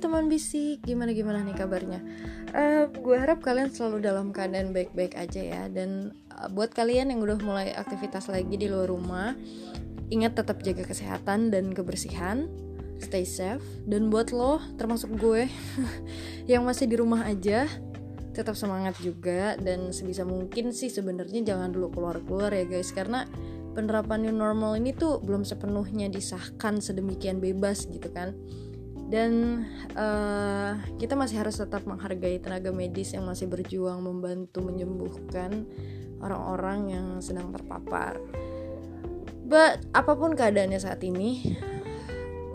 teman bisik, gimana gimana nih kabarnya? Uh, gue harap kalian selalu dalam keadaan baik-baik aja ya. Dan uh, buat kalian yang udah mulai aktivitas lagi di luar rumah, ingat tetap jaga kesehatan dan kebersihan, stay safe. Dan buat lo, termasuk gue yang masih di rumah aja, tetap semangat juga dan sebisa mungkin sih sebenarnya jangan dulu keluar-keluar ya guys karena penerapan new normal ini tuh belum sepenuhnya disahkan sedemikian bebas gitu kan dan uh, kita masih harus tetap menghargai tenaga medis yang masih berjuang membantu menyembuhkan orang-orang yang sedang terpapar. But apa pun keadaannya saat ini,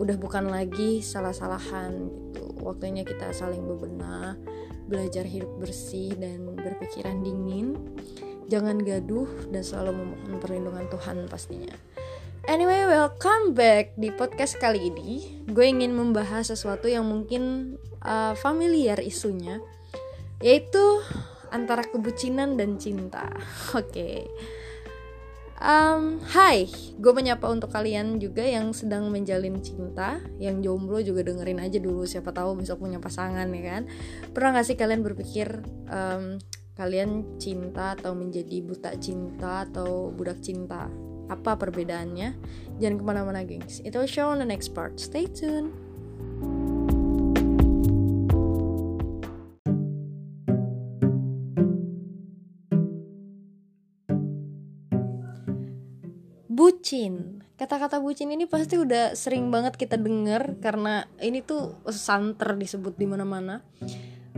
udah bukan lagi salah-salahan gitu. Waktunya kita saling bebenah, belajar hidup bersih dan berpikiran dingin. Jangan gaduh dan selalu memohon perlindungan Tuhan pastinya. Anyway, welcome back di podcast kali ini. Gue ingin membahas sesuatu yang mungkin uh, familiar isunya, yaitu antara kebucinan dan cinta. Oke. Okay. Um, hai, gue menyapa untuk kalian juga yang sedang menjalin cinta, yang jomblo juga dengerin aja dulu. Siapa tahu besok punya pasangan ya kan? Pernah gak sih kalian berpikir um, kalian cinta atau menjadi buta cinta atau budak cinta? Apa perbedaannya? Jangan ke mana-mana gengs. Itu show on the next part. Stay tuned. Bucin. Kata-kata bucin ini pasti udah sering banget kita denger karena ini tuh santer disebut di mana-mana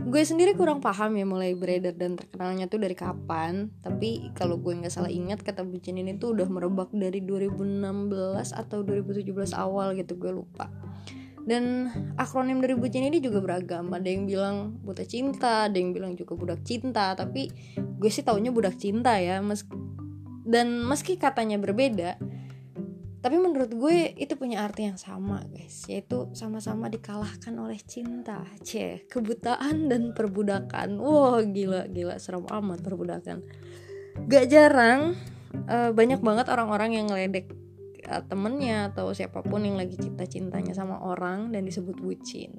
gue sendiri kurang paham ya mulai beredar dan terkenalnya tuh dari kapan. Tapi kalau gue nggak salah ingat kata bucin ini tuh udah merebak dari 2016 atau 2017 awal gitu gue lupa. Dan akronim dari bucin ini juga beragam. Ada yang bilang buta cinta ada yang bilang juga budak cinta. Tapi gue sih taunya budak cinta ya Mes dan meski katanya berbeda tapi menurut gue itu punya arti yang sama guys. Yaitu sama-sama dikalahkan oleh cinta. C kebutaan dan perbudakan. Wow gila gila. Serem amat perbudakan. Gak jarang uh, banyak banget orang-orang yang ngeledek uh, temennya atau siapa pun yang lagi cinta-cintanya sama orang dan disebut bucin.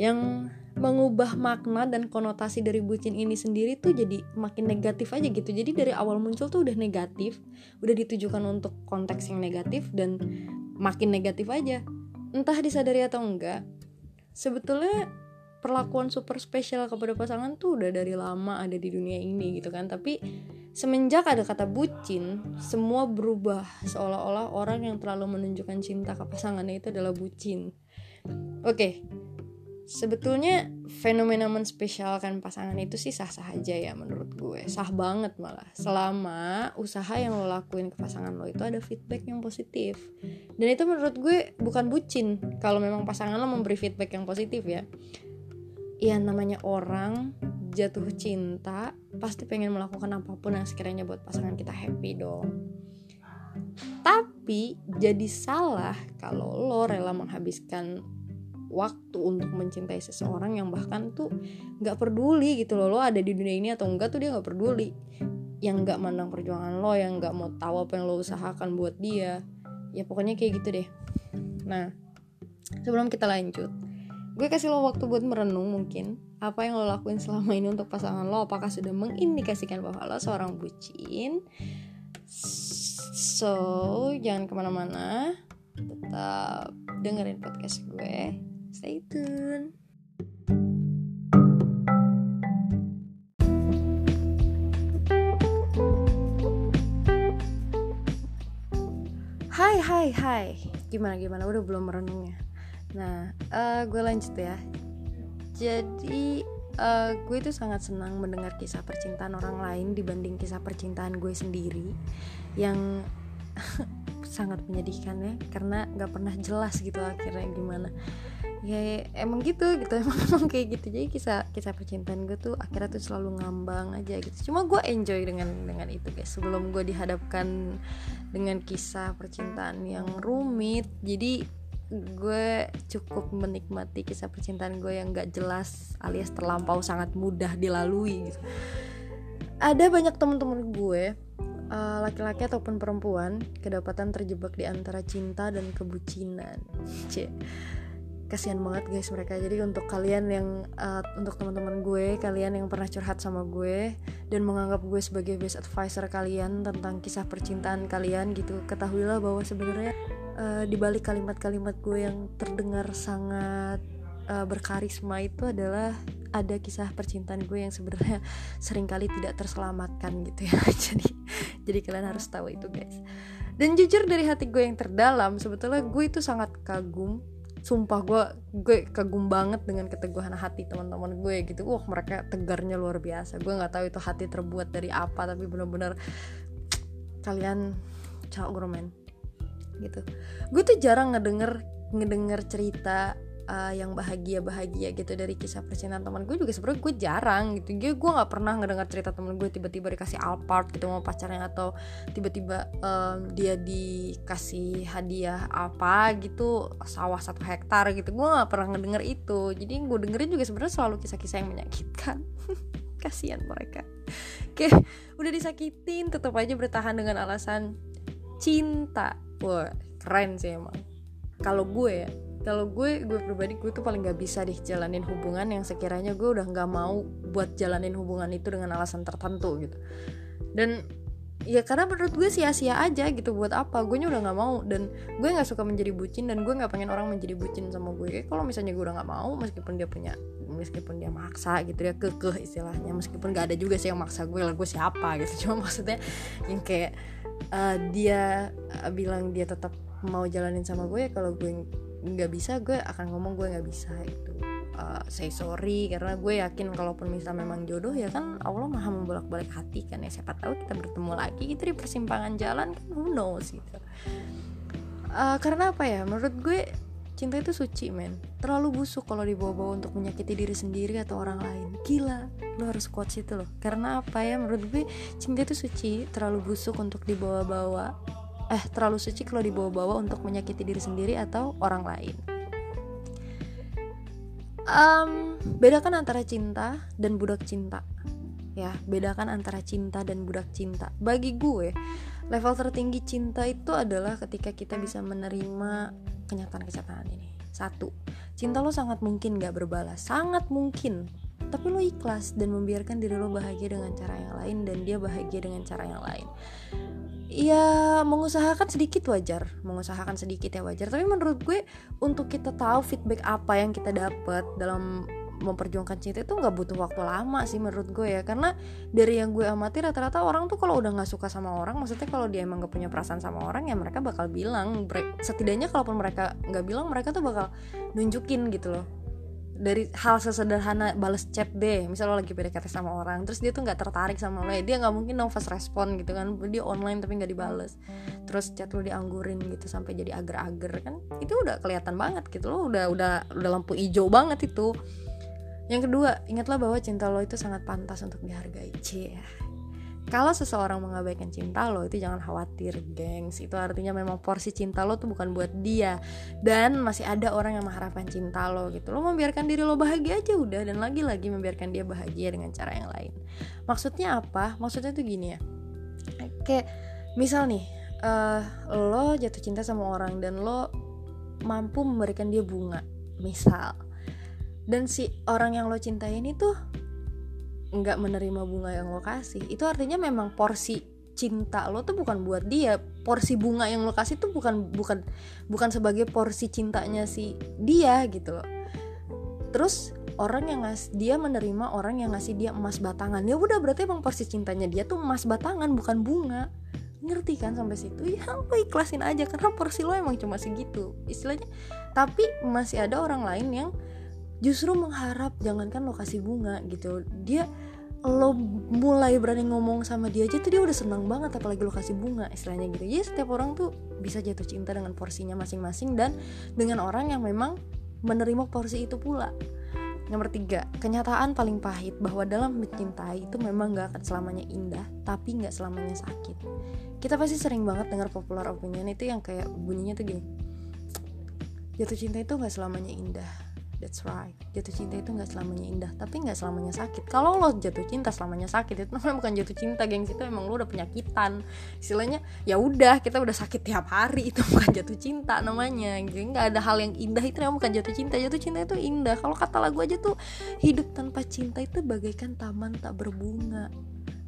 Yang mengubah makna dan konotasi dari bucin ini sendiri tuh jadi makin negatif aja gitu. Jadi dari awal muncul tuh udah negatif udah ditujukan untuk konteks yang negatif dan makin negatif aja. Entah disadari atau enggak sebetulnya perlakuan super spesial kepada pasangan tuh udah dari lama ada di dunia ini gitu kan. Tapi semenjak ada kata bucin semua berubah seolah-olah orang yang terlalu menunjukkan cinta ke pasangannya itu adalah bucin. Oke okay, sebetulnya fenomena menspesialkan pasangan itu sih sah-sah aja ya menurut gue. Sah banget malah. Selama usaha yang lo lakuin ke pasangan lo itu ada feedback yang positif. Dan itu menurut gue bukan bucin kalau memang pasangan lo memberi feedback yang positif ya. Ya namanya orang jatuh cinta pasti pengen melakukan apa pun yang sekiranya buat pasangan kita happy dong. Tapi jadi salah kalau lo rela menghabiskan waktu untuk mencintai seseorang yang bahkan tuh nggak peduli gitu loh. Lo ada di dunia ini atau enggak tuh dia nggak peduli. Yang nggak mandang perjuangan lo yang nggak mau tahu apa yang lo usahakan buat dia. Ya pokoknya kayak gitu deh. Nah sebelum kita lanjut gue kasih lo waktu buat merenung mungkin. Apa yang lo lakuin selama ini untuk pasangan lo? Apakah sudah mengindikasikan bahwa lo seorang bucin? So jangan ke mana-mana. Tetap dengerin podcast gue Stay tune. Hai hai hai. Gimana gimana? Udah belum merenungnya. Nah uh, gue lanjut ya. Jadi uh, gue itu sangat senang mendengar kisah percintaan orang lain dibanding kisah percintaan gue sendiri Yang sangat menyedihkan ya Karena gak pernah jelas gitu akhirnya gimana ya emang gitu gitu. Emang emang kayak gitu. Jadi kisah kisah percintaan gue tuh akhirnya tuh selalu ngambang aja gitu. Cuma gue enjoy dengan dengan itu guys. Sebelum gue dihadapkan dengan kisah percintaan yang rumit jadi gue cukup menikmati kisah percintaan gue yang gak jelas alias terlampau sangat mudah dilalui gitu. Ada banyak teman-teman gue uh, laki-laki ataupun perempuan kedapatan terjebak di antara cinta dan kebucinan. Cie kasihan banget guys mereka. Jadi untuk kalian yang uh, untuk teman-teman gue kalian yang pernah curhat sama gue dan menganggap gue sebagai best advisor kalian tentang kisah percintaan kalian gitu ketahuilah bahwa sebenarnya uh, di balik kalimat-kalimat gue yang terdengar sangat uh, berkarisma itu adalah ada kisah percintaan gue yang sebenarnya sering kali tidak terselamatkan gitu ya. Jadi jadi kalian harus tahu itu guys. Dan jujur dari hati gue yang terdalam sebetulnya gue itu sangat kagum sumpah gue gue kagum banget dengan keteguhan hati teman-teman gue gitu. Wah mereka tegarnya luar biasa. Gue nggak tahu itu hati terbuat dari apa tapi benar-benar kalian cowok men gitu. Gue tuh jarang ngedenger ngedenger cerita uh, yang bahagia bahagia gitu dari kisah percintaan teman gue juga sebenarnya gue jarang gitu. Gue gue nggak pernah ngedengar cerita temen gue tiba-tiba dikasih alpart gitu sama pacarnya atau tiba-tiba um, dia dikasih hadiah apa gitu sawah satu hektar gitu. Gue nggak pernah ngedenger itu. Jadi gue dengerin juga sebenarnya selalu kisah-kisah yang menyakitkan. Kasihan mereka. Oke udah disakitin tetap aja bertahan dengan alasan cinta. Wah keren sih emang. Kalau gue ya kalau gue gue pribadi gue tuh paling gak bisa deh jalanin hubungan yang sekiranya gue udah nggak mau buat jalanin hubungan itu dengan alasan tertentu gitu. Dan ya karena menurut gue sia-sia aja gitu buat apa. Gue udah nggak mau dan gue nggak suka menjadi bucin dan gue nggak pengen orang menjadi bucin sama gue. Kalau misalnya gue udah nggak mau meskipun dia punya meskipun dia maksa gitu ya kekeh istilahnya meskipun gak ada juga sih yang maksa gue lah gue siapa gitu. Cuma maksudnya yang kayak uh, dia uh, bilang dia tetap mau jalanin sama gue kalau gue nggak bisa gue akan ngomong gue nggak bisa itu. Uh, say sorry karena gue yakin kalaupun misal memang jodoh ya kan Allah maha membolak balik hati kan ya siapa tahu kita bertemu lagi gitu di persimpangan jalan kan who knows gitu. Uh, karena apa ya? Menurut gue cinta itu suci men. Terlalu busuk kalau dibawa-bawa untuk menyakiti diri sendiri atau orang lain. Gila lo harus kuat situ loh. Karena apa ya? Menurut gue cinta itu suci terlalu busuk untuk dibawa-bawa eh terlalu suci kalau dibawa-bawa untuk menyakiti diri sendiri atau orang lain. Um, bedakan antara cinta dan budak cinta. Ya, bedakan antara cinta dan budak cinta. Bagi gue, level tertinggi cinta itu adalah ketika kita bisa menerima kenyataan-kenyataan ini. Satu, cinta lo sangat mungkin gak berbalas, sangat mungkin. Tapi lo ikhlas dan membiarkan diri lo bahagia dengan cara yang lain dan dia bahagia dengan cara yang lain ya mengusahakan sedikit wajar. Mengusahakan sedikit ya wajar. Tapi menurut gue untuk kita tahu feedback apa yang kita dapat dalam memperjuangkan cinta itu nggak butuh waktu lama sih menurut gue ya. Karena dari yang gue amati rata-rata orang tuh kalau udah nggak suka sama orang maksudnya kalau dia emang nggak punya perasaan sama orang ya mereka bakal bilang setidaknya kalaupun mereka nggak bilang mereka tuh bakal nunjukin gitu loh dari hal sesederhana balas chat deh. Misal lo lagi PDKT sama orang terus dia tuh nggak tertarik sama lo ya dia nggak mungkin no fast respon gitu kan. Dia online tapi nggak dibales. Terus chat lo dianggurin gitu sampai jadi ager-ager kan itu udah kelihatan banget gitu lo udah udah udah lampu hijau banget itu. Yang kedua ingatlah bahwa cinta lo itu sangat pantas untuk dihargai. Cie kalau seseorang mengabaikan cinta lo itu jangan khawatir gengs. Itu artinya memang porsi cinta lo tuh bukan buat dia. Dan masih ada orang yang mengharapkan cinta lo gitu. Lo membiarkan diri lo bahagia aja udah dan lagi-lagi membiarkan dia bahagia dengan cara yang lain. Maksudnya apa? Maksudnya tuh gini ya. Kayak misal nih uh, lo jatuh cinta sama orang dan lo mampu memberikan dia bunga misal. Dan si orang yang lo cintai ini tuh nggak menerima bunga yang lo kasih itu artinya memang porsi cinta lo tuh bukan buat dia. Porsi bunga yang lo kasih tuh bukan bukan bukan sebagai porsi cintanya si dia gitu loh. Terus orang yang ngas dia menerima orang yang ngasih dia emas batangan. Ya udah berarti emang porsi cintanya dia tuh emas batangan bukan bunga. Ngerti kan sampai situ? Ya lo ikhlasin aja karena porsi lo emang cuma segitu istilahnya. Tapi masih ada orang lain yang justru mengharap jangankan lo kasih bunga gitu. Dia lo mulai berani ngomong sama dia aja tuh dia udah senang banget apalagi lo kasih bunga istilahnya gitu. Jadi setiap orang tuh bisa jatuh cinta dengan porsinya masing-masing dan dengan orang yang memang menerima porsi itu pula. Nomor tiga, kenyataan paling pahit bahwa dalam mencintai itu memang gak akan selamanya indah, tapi gak selamanya sakit. Kita pasti sering banget dengar popular opinion itu yang kayak bunyinya tuh gini, jatuh cinta itu gak selamanya indah, that's right jatuh cinta itu nggak selamanya indah tapi nggak selamanya sakit. Kalau lo jatuh cinta selamanya sakit itu namanya bukan jatuh cinta gengs itu emang lo udah penyakitan. Istilahnya ya udah kita udah sakit tiap hari. Itu bukan jatuh cinta namanya nggak ada hal yang indah itu namanya bukan jatuh cinta. Jatuh cinta itu indah. Kalau kata lagu aja tuh hidup tanpa cinta itu bagaikan taman tak berbunga.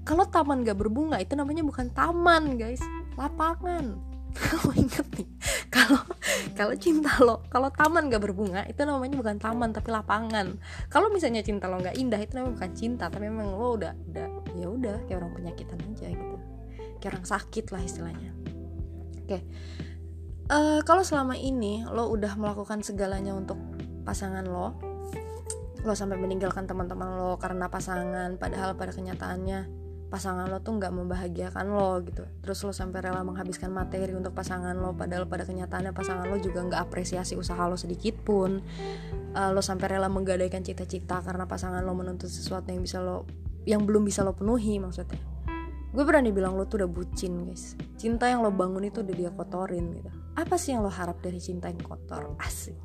Kalau taman gak berbunga itu namanya bukan taman guys. Lapangan kalau inget nih kalau kalau cinta lo kalau taman gak berbunga itu namanya bukan taman tapi lapangan kalau misalnya cinta lo nggak indah itu namanya bukan cinta tapi memang lo udah udah ya udah kayak orang penyakitan aja gitu kayak orang sakit lah istilahnya oke okay. uh, eh, kalau selama ini lo udah melakukan segalanya untuk pasangan lo lo sampai meninggalkan teman-teman lo karena pasangan padahal pada kenyataannya pasangan lo tuh nggak membahagiakan lo gitu. Terus lo sampai rela menghabiskan materi untuk pasangan lo padahal pada kenyataannya pasangan lo juga nggak apresiasi usaha lo sedikit pun. Uh, lo sampai rela menggadaikan cita-cita karena pasangan lo menuntut sesuatu yang bisa lo yang belum bisa lo penuhi maksudnya. Gue berani bilang lo tuh udah bucin guys. Cinta yang lo bangun itu udah dia kotorin gitu. Apa sih yang lo harap dari cinta yang kotor? Asik.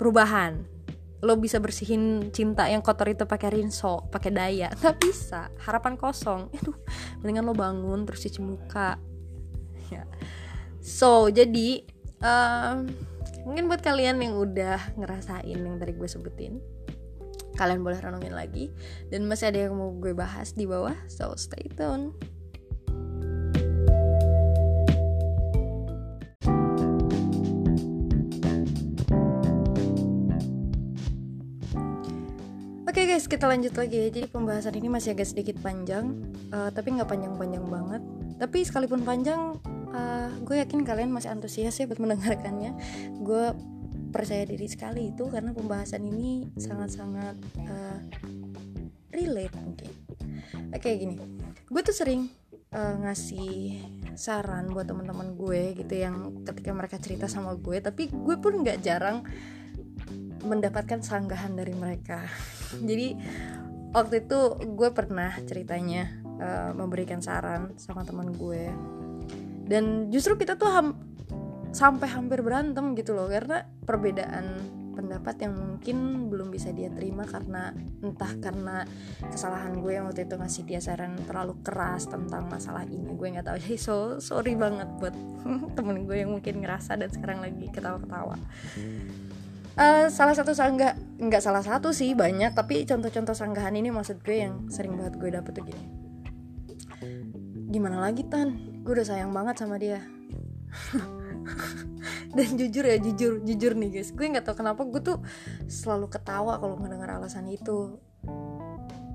Perubahan lo bisa bersihin cinta yang kotor itu pakai rinso pakai daya. Nggak bisa. Harapan kosong. Itu mendingan lo bangun terus cuci muka. Ya. So jadi um, mungkin buat kalian yang udah ngerasain yang tadi gue sebutin kalian boleh renungin lagi. Dan masih ada yang mau gue bahas di bawah so stay tune guys, kita lanjut lagi ya. Jadi pembahasan ini masih agak sedikit panjang, uh, tapi nggak panjang-panjang banget. Tapi sekalipun panjang, uh, gue yakin kalian masih antusias ya buat mendengarkannya. Gue percaya diri sekali itu karena pembahasan ini sangat-sangat uh, relate mungkin. Oke gini, gue tuh sering uh, ngasih saran buat teman-teman gue gitu yang ketika mereka cerita sama gue, tapi gue pun nggak jarang mendapatkan sanggahan dari mereka jadi waktu itu gue pernah ceritanya uh, memberikan saran sama teman gue. Dan justru kita tuh ham sampai hampir berantem gitu loh karena perbedaan pendapat yang mungkin belum bisa dia terima karena entah karena kesalahan gue yang waktu itu ngasih dia saran terlalu keras tentang masalah ini. Gue nggak tahu. Jadi so sorry banget buat temen gue yang mungkin ngerasa dan sekarang lagi ketawa-ketawa uh, salah satu sanggah nggak salah satu sih banyak tapi contoh-contoh sanggahan ini maksud gue yang sering banget gue dapet tuh gini. Gimana lagi tan? Gue udah sayang banget sama dia. Dan jujur ya jujur jujur nih guys. Gue nggak tahu kenapa gue tuh selalu ketawa kalau mendengar alasan itu.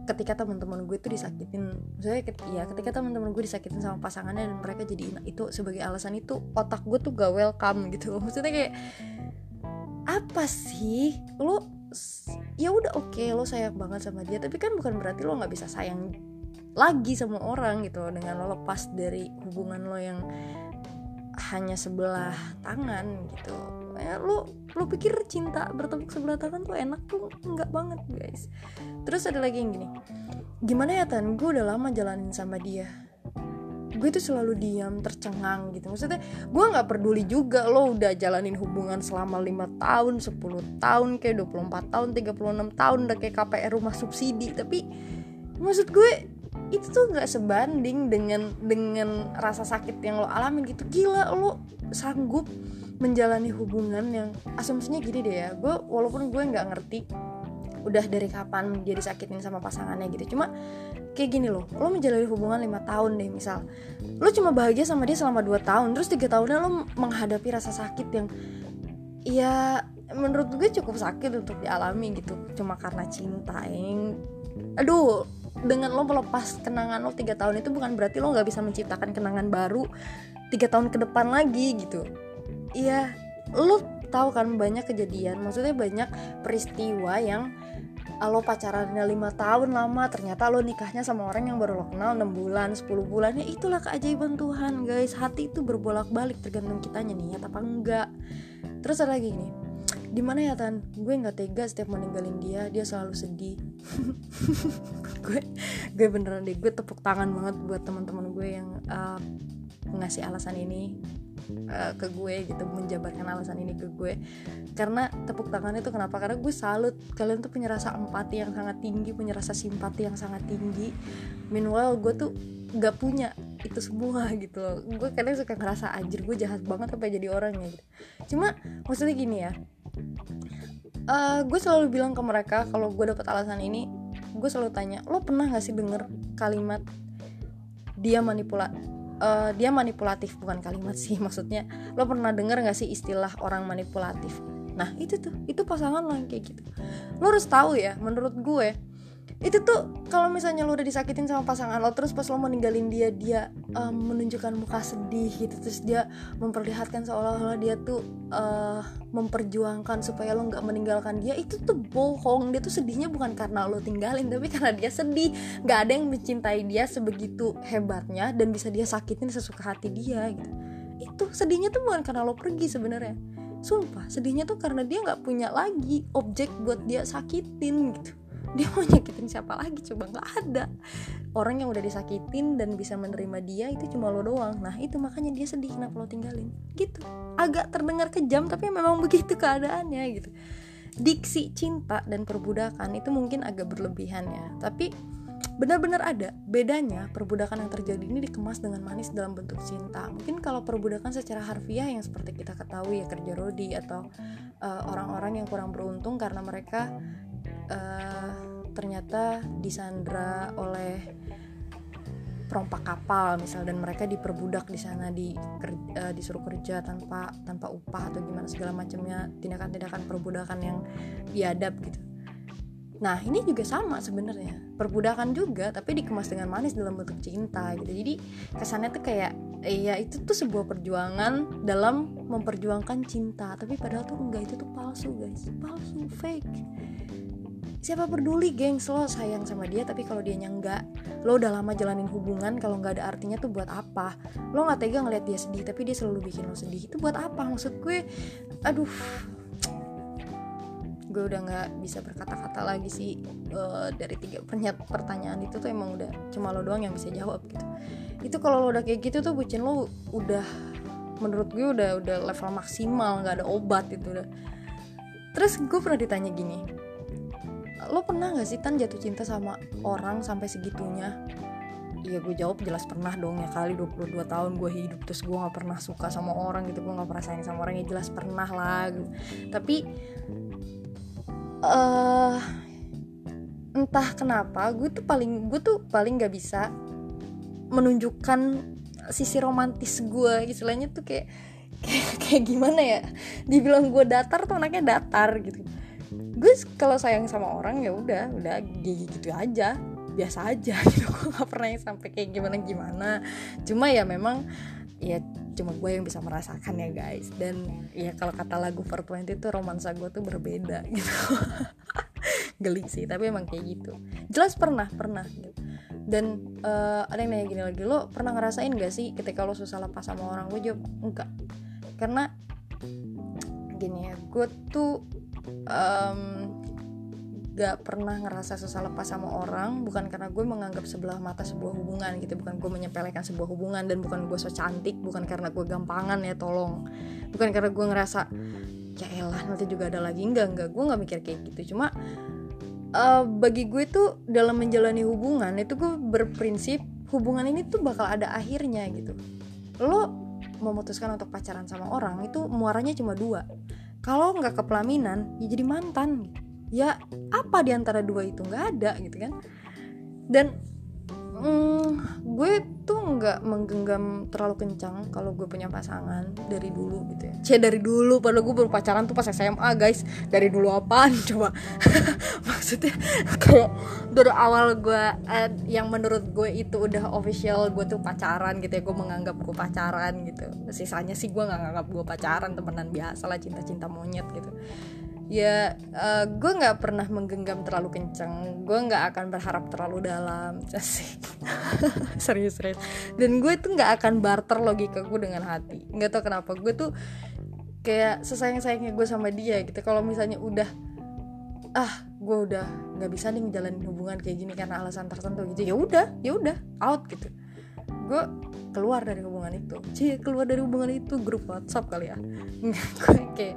Ketika teman-teman gue tuh disakitin saya ya ketika teman-teman gue disakitin sama pasangannya dan mereka jadi itu sebagai alasan itu otak gue tuh gak welcome gitu. Maksudnya kayak apa sih? Lo ya udah oke okay, lo sayang banget sama dia tapi kan bukan berarti lo nggak bisa sayang lagi sama orang gitu dengan lo lepas dari hubungan lo yang hanya sebelah tangan gitu. Ya lo lo pikir cinta bertepuk sebelah tangan tuh enak tuh enggak banget guys. Terus ada lagi yang gini gimana ya tan? Gue udah lama jalanin sama dia gue tuh selalu diam tercengang gitu. Maksudnya gue nggak peduli juga lo udah jalanin hubungan selama lima tahun 10 tahun kayak 24 tahun 36 tahun udah kayak KPR rumah subsidi. Tapi maksud gue itu tuh nggak sebanding dengan dengan rasa sakit yang lo alamin gitu. Gila lo sanggup menjalani hubungan yang asumsinya gini deh ya. Gue walaupun gue nggak ngerti udah dari kapan dia disakitin sama pasangannya gitu. Cuma kayak gini loh lo menjalani hubungan lima tahun deh misal. Lo cuma bahagia sama dia selama 2 tahun terus tiga tahunnya lo menghadapi rasa sakit yang ya menurut gue cukup sakit untuk dialami gitu. Cuma karena cinta yang aduh dengan lo melepas kenangan lo tiga tahun itu bukan berarti lo nggak bisa menciptakan kenangan baru tiga tahun ke depan lagi gitu. Iya lo tahu kan banyak kejadian maksudnya banyak peristiwa yang lo pacarannya lima tahun lama ternyata lo nikahnya sama orang yang baru lo kenal 6 bulan 10 bulan. Ya itulah keajaiban Tuhan guys. Hati itu berbolak balik tergantung kitanya niat apa enggak. Terus ada lagi nih di mana ya tan? Gue nggak tega setiap meninggalin dia dia selalu sedih. Gue gue beneran deh gue tepuk tangan banget buat teman-teman gue yang uh, ngasih alasan ini uh, ke gue gitu menjabarkan alasan ini ke gue. Karena tepuk tangan itu kenapa? Karena gue salut. Kalian tuh punya rasa empati yang sangat tinggi punya rasa simpati yang sangat tinggi. Meanwhile gue tuh gak punya itu semua gitu loh. Gue kadang suka ngerasa anjir gue jahat banget apa jadi orangnya gitu. Cuma maksudnya gini ya. Uh, gue selalu bilang ke mereka kalau gue dapet alasan ini gue selalu tanya lo pernah gak sih denger kalimat dia manipula uh, dia manipulatif bukan kalimat sih. Maksudnya lo pernah denger gak sih istilah orang manipulatif? Nah itu tuh itu pasangan lo yang kayak gitu. Lo harus tahu ya menurut gue itu tuh kalau misalnya lo udah disakitin sama pasangan lo terus pas lo meninggalin dia dia um, menunjukkan muka sedih gitu terus dia memperlihatkan seolah-olah dia tuh uh, memperjuangkan supaya lo nggak meninggalkan dia itu tuh bohong. Dia tuh sedihnya bukan karena lo tinggalin tapi karena dia sedih. Nggak ada yang mencintai dia sebegitu hebatnya dan bisa dia sakitin sesuka hati dia gitu. Itu sedihnya tuh bukan karena lo pergi sebenarnya sumpah sedihnya tuh karena dia nggak punya lagi objek buat dia sakitin gitu. Dia mau nyakitin siapa lagi? Coba nggak ada. Orang yang udah disakitin dan bisa menerima dia itu cuma lo doang. Nah itu makanya dia sedih kenapa lo tinggalin. Gitu. Agak terdengar kejam tapi memang begitu keadaannya gitu. Diksi cinta dan perbudakan itu mungkin agak berlebihan ya. Tapi benar-benar ada bedanya perbudakan yang terjadi ini dikemas dengan manis dalam bentuk cinta mungkin kalau perbudakan secara harfiah yang seperti kita ketahui ya kerja rodi atau eh, orang-orang uh, yang kurang beruntung karena mereka uh, ternyata disandra oleh perompak kapal misal dan mereka diperbudak di sana di uh, disuruh kerja tanpa tanpa upah atau gimana segala macamnya tindakan-tindakan perbudakan yang biadab gitu. Nah ini juga sama sebenarnya. Perbudakan juga tapi dikemas dengan manis dalam bentuk cinta gitu. Jadi kesannya tuh kayak iya itu tuh sebuah perjuangan dalam memperjuangkan cinta. Tapi padahal tuh enggak itu tuh palsu guys. Palsu fake. Siapa peduli gengs? Lo sayang sama dia tapi kalau dia enggak lo udah lama jalanin hubungan kalau nggak ada artinya tuh buat apa? Lo nggak tega ngeliat dia sedih tapi dia selalu bikin lo sedih. Itu buat apa? Maksud gue aduh gue udah nggak bisa berkata-kata lagi sih uh, dari tiga pertanyaan itu tuh emang udah cuma lo doang yang bisa jawab gitu. Itu kalau lo udah kayak gitu tuh bucin lo udah menurut gue udah udah level maksimal nggak ada obat itu udah. Terus gue pernah ditanya gini lo pernah gak sih tan jatuh cinta sama orang sampai segitunya? Iya gue jawab jelas pernah dong ya kali 22 tahun gue hidup terus gue gak pernah suka sama orang gitu gue gak pernah sayang sama orang ya jelas pernah lah gitu. tapi uh, entah kenapa gue tuh paling gue tuh paling gak bisa menunjukkan sisi romantis gue istilahnya tuh kayak kayak, kayak gimana ya? Dibilang gue datar tuh anaknya datar gitu. Gue kalau sayang sama orang ya udah udah gitu aja biasa aja gitu. Gue nggak pernah sampai kayak gimana gimana cuma ya memang ya cuma gue yang bisa merasakan ya guys. Dan ya kalau kata lagu 420 itu romansa gue tuh berbeda gitu. Geli sih tapi emang kayak gitu. Jelas pernah pernah gitu. Dan uh, ada yang nanya gini lagi lo pernah ngerasain gak sih ketika lo susah lepas sama orang? Gue jawab enggak. Karena gini ya gue tuh um, gak pernah ngerasa susah lepas sama orang bukan karena gue menganggap sebelah mata sebuah hubungan gitu bukan gue menyepelekan sebuah hubungan dan bukan gue so cantik bukan karena gue gampangan ya tolong. Bukan karena gue ngerasa ya elah nanti juga ada lagi. Enggak enggak gue nggak mikir kayak gitu. Cuma uh, bagi gue tuh dalam menjalani hubungan itu gue berprinsip hubungan ini tuh bakal ada akhirnya gitu. Lo memutuskan untuk pacaran sama orang itu muaranya cuma dua. Kalau nggak ke pelaminan ya jadi mantan ya apa di antara dua itu? Nggak ada gitu kan? Dan mm, gue tuh nggak menggenggam terlalu kencang kalau gue punya pasangan dari dulu gitu ya. Cie dari dulu padahal gue baru pacaran tuh pas SMA guys. Dari dulu apaan coba. Maksudnya kayak dari awal gue eh, yang menurut gue itu udah official gue tuh pacaran gitu ya. Gue menganggap gue pacaran gitu. Sisanya sih gue nggak nganggap gue pacaran temenan biasa lah cinta-cinta monyet gitu ya uh, gue nggak pernah menggenggam terlalu kenceng. Gue nggak akan berharap terlalu dalam. Sih serius serius dan gue tuh nggak akan barter logika gue dengan hati. Nggak tau kenapa. Gue tuh kayak sesayang sayangnya gue sama dia gitu. Kalau misalnya udah ah gue udah nggak bisa nih ngejalanin hubungan kayak gini karena alasan tertentu gitu. Ya udah ya udah out gitu. Gue keluar dari hubungan itu. Cie keluar dari hubungan itu. Grup WhatsApp kali ya. Gue kayak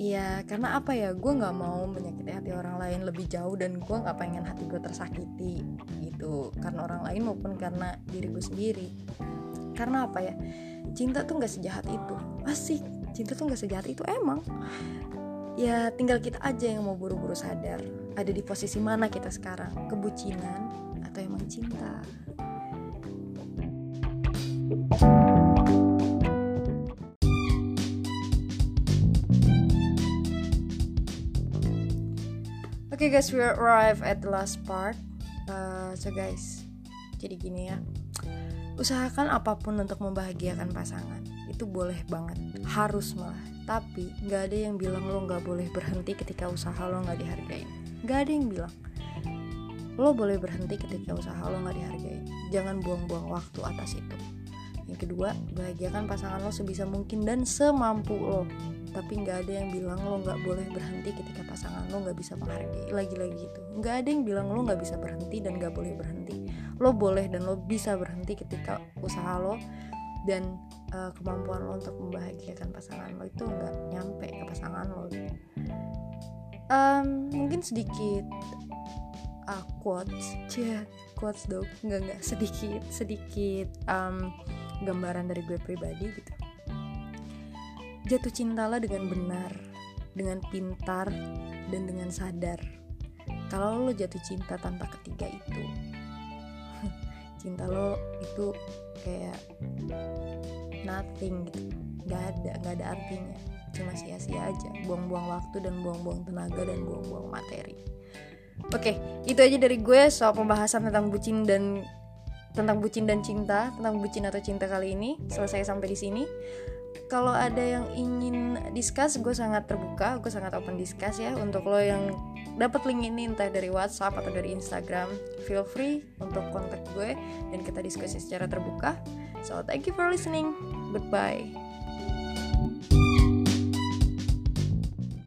Iya, karena apa ya? Gue nggak mau menyakiti hati orang lain lebih jauh dan gue nggak pengen hati gue tersakiti gitu. Karena orang lain maupun karena diri gue sendiri. Karena apa ya? Cinta tuh nggak sejahat itu. Asik, cinta tuh nggak sejahat itu emang. Ya tinggal kita aja yang mau buru-buru sadar. Ada di posisi mana kita sekarang? Kebucinan atau emang cinta? Oke okay guys, we arrive at the last part. Uh, so guys, jadi gini ya. Usahakan apa pun untuk membahagiakan pasangan. Itu boleh banget, harus malah. Tapi nggak ada yang bilang lo nggak boleh berhenti ketika usaha lo nggak dihargai. Nggak ada yang bilang. Lo boleh berhenti ketika usaha lo nggak dihargai. Jangan buang-buang waktu atas itu. Yang kedua, bahagiakan pasangan lo sebisa mungkin dan semampu lo tapi nggak ada yang bilang lo nggak boleh berhenti ketika pasangan lo nggak bisa menghargai lagi-lagi itu nggak ada yang bilang lo nggak bisa berhenti dan nggak boleh berhenti. Lo boleh dan lo bisa berhenti ketika usaha lo dan uh, kemampuan lo untuk membahagiakan pasangan lo itu nggak nyampe ke pasangan lo um, mungkin sedikit uh, quotes. Cia quotes dong. Nggak nggak. Sedikit sedikit um, gambaran dari gue pribadi gitu Jatuh cintalah dengan benar, dengan pintar, dan dengan sadar. Kalau lo jatuh cinta tanpa ketiga itu, cinta lo itu kayak nothing gitu, nggak ada, nggak ada artinya, cuma sia-sia aja, buang-buang waktu dan buang-buang tenaga dan buang-buang materi. Oke, itu aja dari gue soal pembahasan tentang bucin dan tentang bucin dan cinta, tentang bucin atau cinta kali ini. Selesai sampai di sini kalau ada yang ingin discuss gue sangat terbuka gue sangat open discuss ya. Untuk lo yang dapat link ini entah dari WhatsApp atau dari Instagram feel free untuk kontak gue dan kita diskusi secara terbuka. So thank you for listening. Goodbye